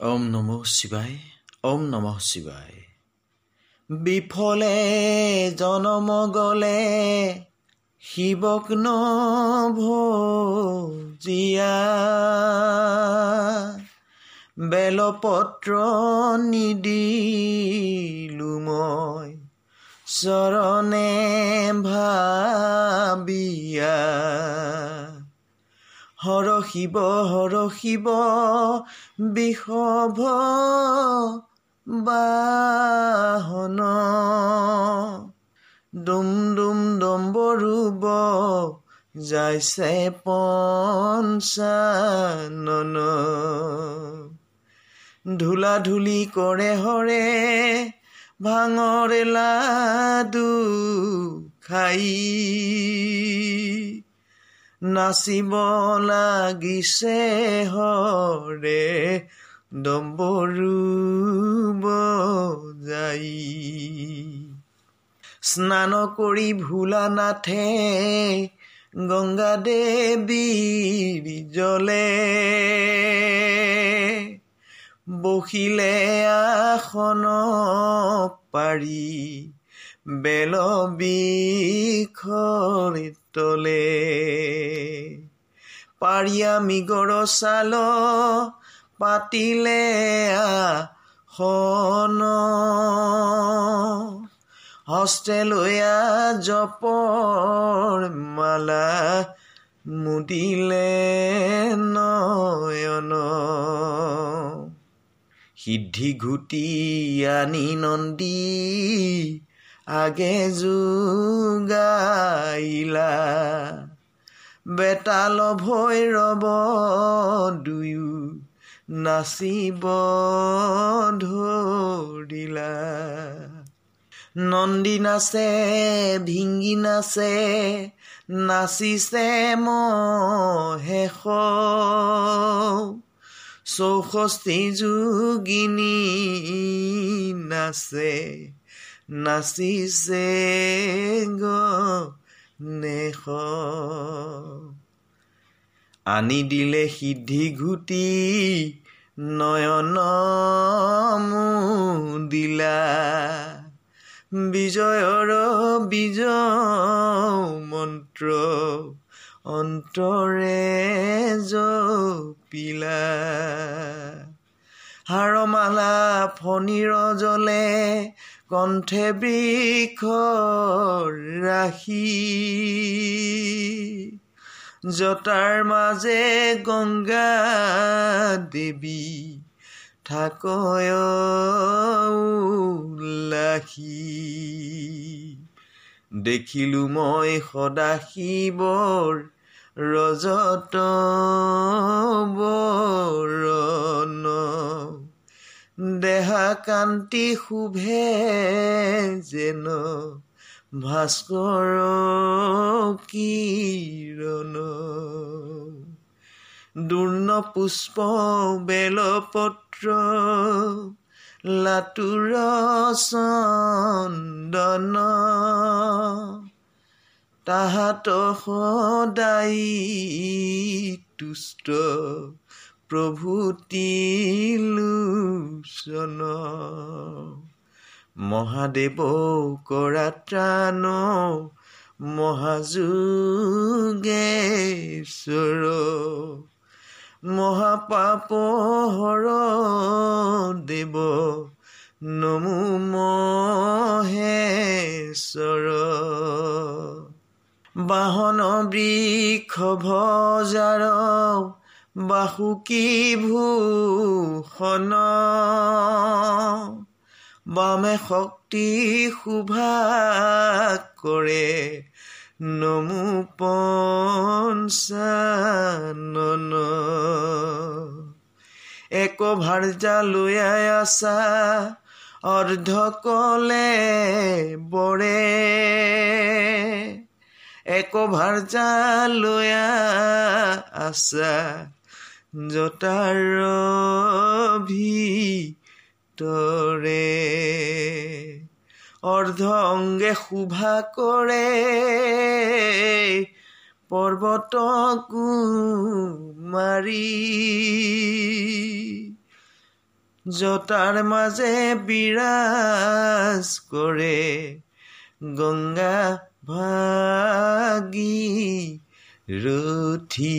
ওম নম শিৱাই ওম নম শিৱাই বিফলে জনম গলে শিৱক নভজিয়া বেলপত্ৰ নিদিলো মই চৰণে ভাবিয়া হৰ শিৱ হৰ শিৱ বিষভ বাহন। ডুম ডুম ডম্বৰুব যাইছে পঞ্চানন। ধূলা ধূলি কৰে হৰে ভাঙৰে লাডু খাই। নাচিব লাগিছে হৰে ডম্বৰু যাই স্নান কৰি ভোলা নাথে গংগা দেৱীৰ জলে বহিলে আসন পাৰি বেল বিষৰ তলে। পাৰিয়া মিগৰ চাল পাতিলে আহন হস্তে লৈয়া জপৰ মালা মুদিলে নয়ন। সিদ্ধি ঘুটি আনি নন্দী আগে যোগাইলা বেতাল ভৈৰৱ দুয়ো নাচিব ধৰিলা। নন্দী নাচে ভিংগি নাচে নাচিছে মহেশ চৌষষ্ঠি যোগিনী নাচে নাচিছে গণেশ আনি দিলে সিদ্ধি ঘুটি নয়ন দিলা বিজয়ৰ বিজয় মন্ত্ৰ অন্তৰে জপিলা হাৰমালা ফণীৰ জলে কণ্ঠে বৃক্ষ ৰাখি। জতাৰ মাজে গংগা দেৱী থাকয় দেখিলো মই সদাশিৱৰ ৰজত বৰণ। দেহা কান্তি শুভে যেন। ভাস্কৰ কিৰণ। দূৰ্ণ পুষ্প বেলপত্ৰ। লাতুৰ চন্দন। তাহাত সদায় তুষ্ট প্ৰভূতিলোচন মহাদেৱ কৰা ত্ৰাণ মহাযোগেশ্বৰ মহাপাপ হৰ দেৱ নমো মহেশ্বৰ। বাহন বৃক্ষ ভজাৰ বাসুকী ভূষণ? বামে শক্তি শোভা কৰে নমো পঞ্চানন। এক ভাৰ্যা লৈয়াই আছা অৰ্ধ কলে বৰে। এক ভাৰ্যা লৈয়া আছা জতাৰ ভিতৰে অৰ্ধ অংগে শোভা কৰে পৰ্বত কুমাৰী জটাৰ মাজে বিৰাজ কৰে গংগা ভাগী ৰথি